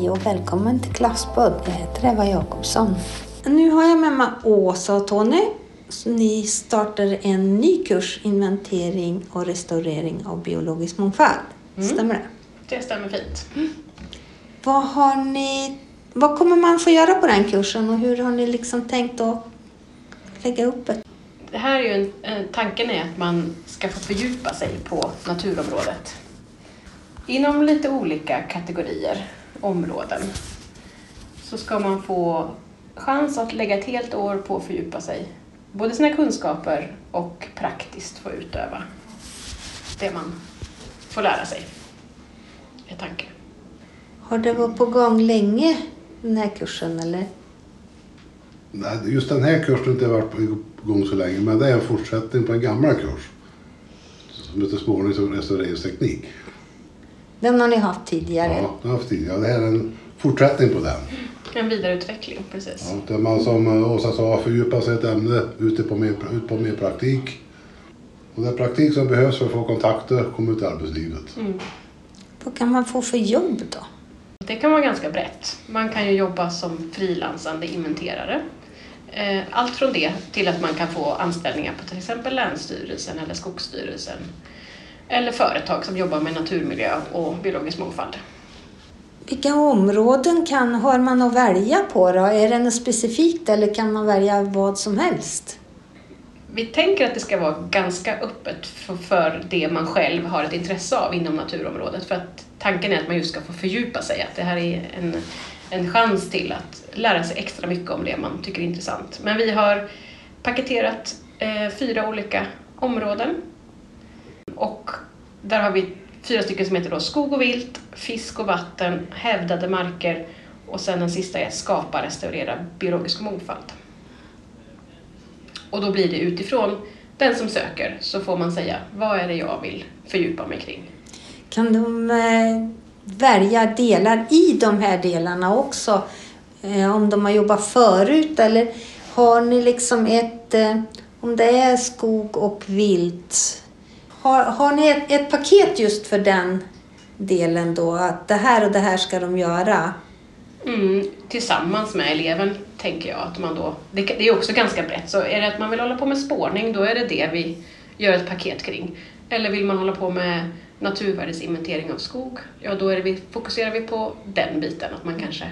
Hej och välkommen till Klasspodd. Jag heter Eva Jakobsson. Nu har jag med mig Åsa och Tony. Så ni startar en ny kurs, inventering och restaurering av biologisk mångfald. Stämmer det? Det stämmer fint. Vad, har ni, vad kommer man få göra på den kursen och hur har ni liksom tänkt att lägga upp det? Det här är ju en, eh, tanken är att man ska få fördjupa sig på naturområdet. Inom lite olika kategorier, områden, så ska man få chans att lägga ett helt år på att fördjupa sig. Både sina kunskaper och praktiskt få utöva det man får lära sig. är tanken. Har det varit på gång länge, den här kursen eller? Nej, just den här kursen har inte varit på gång så länge, men det är en fortsättning på en gammal kurs. Som heter spårnings och restaureringsteknik. Den har ni haft tidigare? Ja, det har haft tidigare. Det här är en fortsättning på den. En vidareutveckling, precis. Ja, där man som Åsa sa fördjupar sig i ett ämne ute på mer, ut på mer praktik. Och det är praktik som behövs för att få kontakter och komma ut i arbetslivet. Vad kan man få för jobb då? Det kan vara ganska brett. Man kan ju jobba som frilansande inventerare. Eh, Allt från det till att man kan få anställningar på till exempel Länsstyrelsen eller Skogsstyrelsen. Eller företag som jobbar med naturmiljö och biologisk mångfald. Vilka områden kan, har man att välja på då? Är det något specifikt eller kan man välja vad som helst? Vi tänker att det ska vara ganska öppet för, för det man själv har ett intresse av inom naturområdet. För att tanken är att man just ska få fördjupa sig, att det här är en, en chans till att lära sig extra mycket om det man tycker är intressant. Men vi har paketerat eh, fyra olika områden. Och där har vi fyra stycken som heter då skog och vilt, fisk och vatten, hävdade marker och sen den sista är skapa, restaurera biologisk mångfald. Och då blir det utifrån den som söker så får man säga vad är det jag vill fördjupa mig kring. Kan de eh, välja delar i de här delarna också? Eh, om de har jobbat förut eller har ni liksom ett, eh, om det är skog och vilt, har, har ni ett, ett paket just för den delen då? Att det här och det här ska de göra? Mm, tillsammans med eleven tänker jag att man då, det, det är också ganska brett, så är det att man vill hålla på med spårning då är det det vi gör ett paket kring. Eller vill man hålla på med naturvärdesinventering av skog, ja då är vi, fokuserar vi på den biten, att man kanske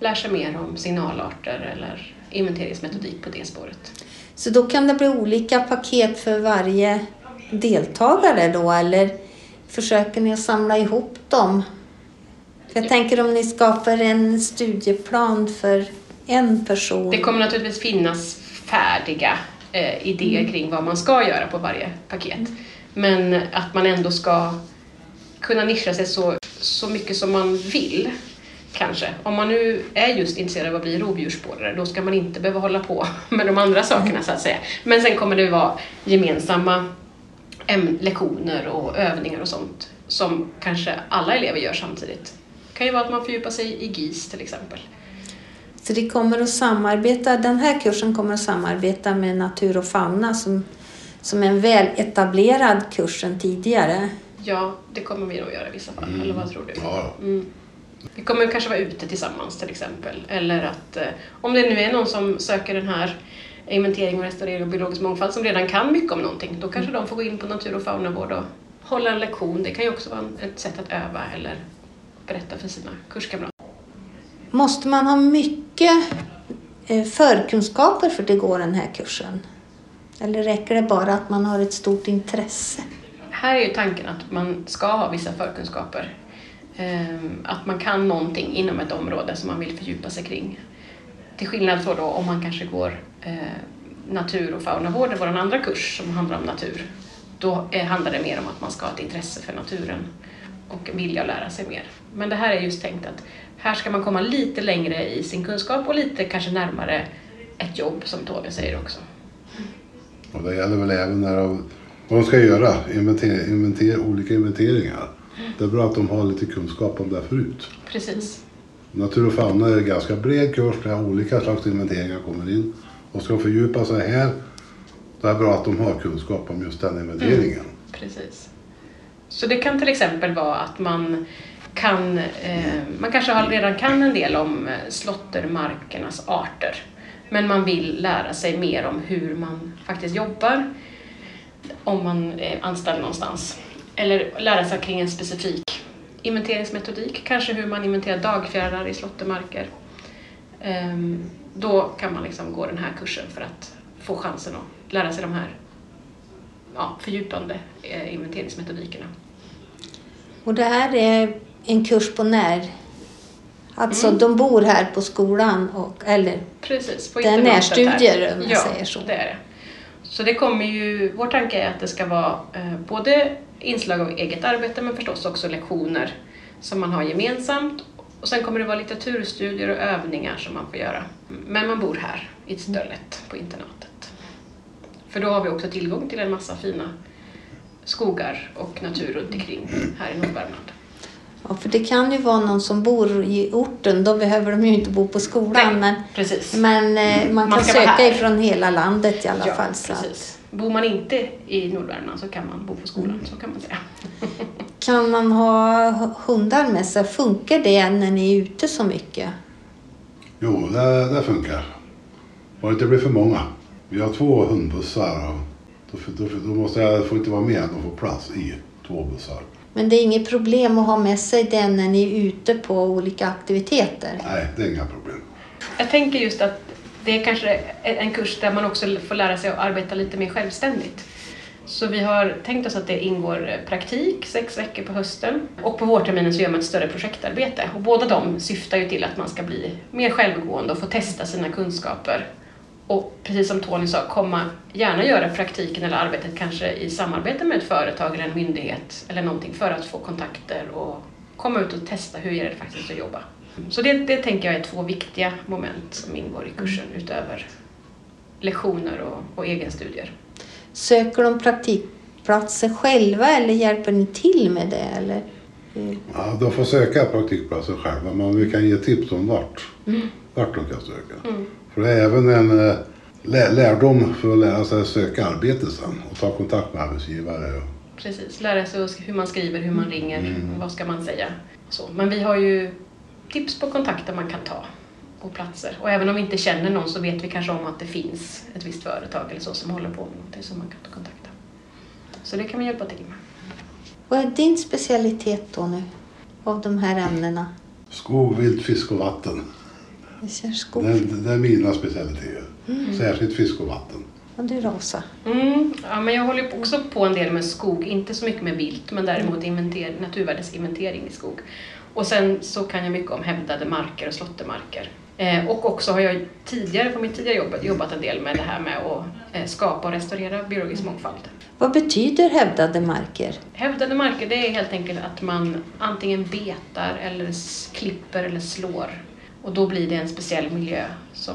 lär sig mer om signalarter eller inventeringsmetodik på det spåret. Så då kan det bli olika paket för varje deltagare då eller försöker ni att samla ihop dem? För jag tänker om ni skapar en studieplan för en person. Det kommer naturligtvis finnas färdiga eh, idéer kring vad man ska göra på varje paket. Men att man ändå ska kunna nischa sig så, så mycket som man vill. Kanske. Om man nu är just intresserad av att bli rovdjursspårare, då ska man inte behöva hålla på med de andra sakerna så att säga. Men sen kommer det vara gemensamma lektioner och övningar och sånt som kanske alla elever gör samtidigt. Det kan ju vara att man fördjupar sig i GIS till exempel. Så det kommer att samarbeta, den här kursen kommer att samarbeta med Natur och fauna som, som en väl etablerad kurs sedan tidigare. Ja, det kommer vi nog göra i vissa fall. Eller vad tror du? Ja, Mm. Vi kommer kanske vara ute tillsammans till exempel. Eller att eh, om det nu är någon som söker den här inventering och restaurering av biologisk mångfald som redan kan mycket om någonting, då kanske de får gå in på natur och faunavård och hålla en lektion. Det kan ju också vara ett sätt att öva eller berätta för sina kurskamrater. Måste man ha mycket eh, förkunskaper för att gå den här kursen? Eller räcker det bara att man har ett stort intresse? Här är ju tanken att man ska ha vissa förkunskaper. Ehm, Att man kan någonting inom ett område som man vill fördjupa sig kring. Till skillnad från då om man kanske går natur och faunavård, vår andra kurs som handlar om natur. Då eh, handlar det mer om att man ska ha ett intresse för naturen och vilja lära sig mer. Men det här är just tänkt att här ska man komma lite längre i sin kunskap och lite kanske närmare ett jobb som Tove säger också. och det gäller väl även när de, vad de ska göra, inventer, inventer, olika inventeringar. Det är bra att de har lite kunskap om det förut. Precis. Natur och fauna är en ganska bred kurs där olika slags inventeringar kommer in. Och ska de fördjupa sig här, då är det bra att de har kunskap om just den inventeringen. Mm, precis. Så det kan till exempel vara att man kan, eh, man kanske redan kan en del om eh, slåttermarkernas arter. Men man vill lära sig mer om hur man faktiskt jobbar om man eh, är anställd någonstans. Eller lära sig kring en specifik inventeringsmetodik, kanske hur man inventerar dagfjärilar i slåttermarker. Ehm, då kan man liksom gå den här kursen för att få chansen att lära sig de här ja, fördjupande eh, inventeringsmetodikerna. Och det här är en kurs på när... Alltså Mm. de bor här på skolan och, eller Precis, på Det är närstudier, om jag ja, säger så. det är det. Så det kommer ju, vår tanke är att det ska vara eh, både inslag av eget arbete men förstås också lektioner som man har gemensamt. Och sen kommer det vara litteraturstudier och övningar som man får göra. Men man bor här i stället på internatet. För då har vi också tillgång till en massa fina skogar och natur runt omkring här i Nordvärmland. Ja, för det kan ju vara någon som bor i orten. Då behöver de ju inte bo på skolan. Men, precis. men eh, man Man kan söka här. ifrån hela landet i alla ja, fall. Så precis. Bor man inte i Nordvärmland så kan man bo på skolan, så kan man säga. kan man ha hundar med sig? Funkar det när ni är ute så mycket? Jo, det, det funkar. Bara det inte blir för många. Vi har två hundbussar och då, då, då måste jag, får inte vara med att få plats i två bussar. Men det är inget problem att ha med sig den när ni är ute på olika aktiviteter? Nej, det är inga problem. Jag tänker just att det är kanske en kurs där man också får lära sig att arbeta lite mer självständigt. Så vi har tänkt oss att det ingår praktik sex veckor på hösten och på vårterminen så gör man ett större projektarbete. Och båda de syftar ju till att man ska bli mer självgående och få testa sina kunskaper. Och precis som Tony sa, komma, gärna göra praktiken eller arbetet kanske i samarbete med ett företag eller en myndighet eller någonting för att få kontakter och komma ut och testa hur är det faktiskt att jobba. Så det, det tänker jag är två viktiga moment som ingår i kursen utöver lektioner och, och egenstudier. Söker de praktikplatser själva eller hjälper ni till med det? Eller? hur? Ja, de får söka praktikplatser själva, men vi kan ge tips om vart, vart de kan söka. För det är även en eh, lä- lärdom för att lära sig söka arbete sen och ta kontakt med arbetsgivare. Och, Precis, lära sig att hur man skriver, hur man ringer, vad ska man säga. Så. Men vi har ju tips på kontakter man kan ta på platser. Och även om vi inte känner någon så vet vi kanske om att det finns ett visst företag eller så som håller på med någonting som man kan kontakta. Så det kan vi hjälpa till med. Vad är din specialitet då nu? Av de här ämnena? skog, vilt, fisk och vatten. Skog. Det, det är mina specialiteter. Särskilt fisk och vatten. Och du Rosa? Mm, ja, men jag håller också på en del med skog, inte så mycket med vilt, men däremot inventer, naturvärdesinventering i skog. Och sen så kan jag mycket om hävdade marker och slåttermarker. Eh, och också har jag tidigare, på mitt tidigare jobb, jobbat en del med det här med att eh, skapa och restaurera biologisk mångfald. Vad betyder hävdade marker? Hävdade marker det är helt enkelt att man antingen betar eller klipper eller slår. Och då blir det en speciell miljö som,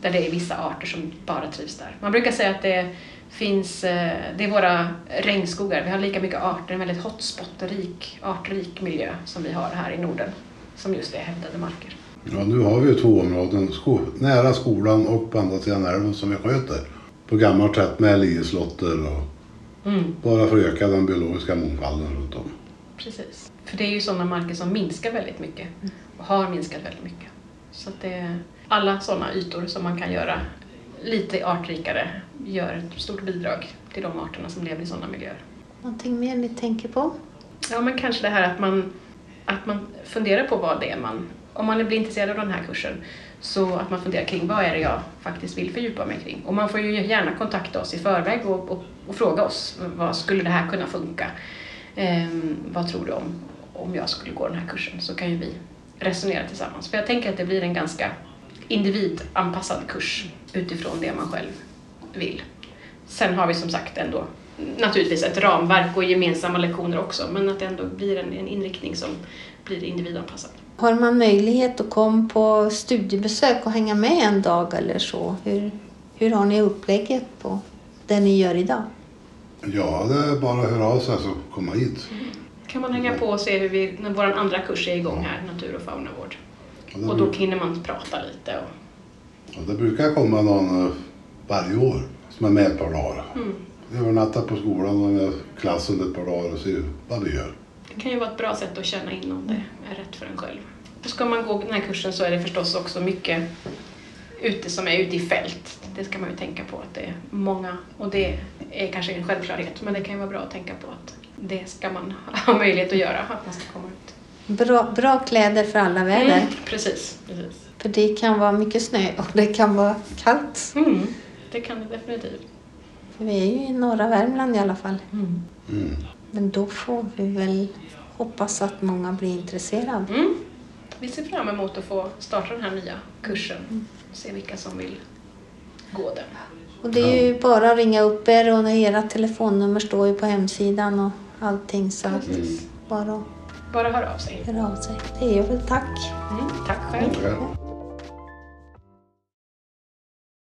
där det är vissa arter som bara trivs där. Man brukar säga att det finns, eh, det är våra regnskogar, vi har lika mycket arter, en väldigt hotspot och rik, artrik miljö som vi har här i Norden. Som just är hävdade marker. Ja, nu har vi ju två områden, sko, nära skolan och på andra sidan älven som vi sköter. På gammalt sätt med lieslotter och Mm, bara för att öka den biologiska mångfalden runt om. precis. För det är ju sådana marker som minskar väldigt mycket och har minskat väldigt mycket. Så att det är alla sådana ytor som man kan göra lite artrikare gör ett stort bidrag till de arterna som lever i sådana miljöer. Någonting mer ni tänker på? Ja, men kanske det här att man, att man funderar på vad det är man, om man blir intresserad av den här kursen, så att man funderar kring vad är det jag faktiskt vill fördjupa mig kring. Och man får ju gärna kontakta oss i förväg och, och, och fråga oss, vad skulle det här kunna funka? Ehm, vad tror du om, om jag skulle gå den här kursen? Så kan ju vi resonera tillsammans. För jag tänker att det blir en ganska individanpassad kurs utifrån det man själv vill. Sen har vi som sagt ändå naturligtvis ett ramverk och gemensamma lektioner också, men att det ändå blir en, en inriktning som blir individanpassad. Har man möjlighet att komma på studiebesök och hänga med en dag eller så? Hur, hur har ni upplägget på det ni gör idag? Ja, det är bara att höra av sig och komma hit. Kan man hänga på och se hur vi, när vår andra kurs är igång här, natur och faunavård. Och det, Och då hinner man prata lite. Och, och det brukar komma någon eh, varje år som är med ett par dagar. mm, övernattar på skolan och med klassen ett par dagar och ser vad vi gör. Det kan ju vara ett bra sätt att känna in om det är rätt för en själv. Och ska man gå den här kursen så är det förstås också mycket ute som är ute i fält. Det ska man ju tänka på att det är många och det är kanske en självklarhet men det kan ju vara bra att tänka på att det ska man ha möjlighet att göra, att man ska komma ut. Bra, bra kläder för alla väder. Mm, precis, precis. För det kan vara mycket snö och det kan vara kallt. Mm, det kan det definitivt. För vi är ju i norra Värmland i alla fall. Mm. Mm. Men då får vi väl hoppas att många blir intresserade. Mm. Vi ser fram emot att få starta den här nya kursen och se vilka som vill gå den. Och det är ju bara att ringa upp er och era telefonnummer står ju på hemsidan och allting så att bara Bara hör av sig. höra av sig. Det är väl tack. Mm, tack själv.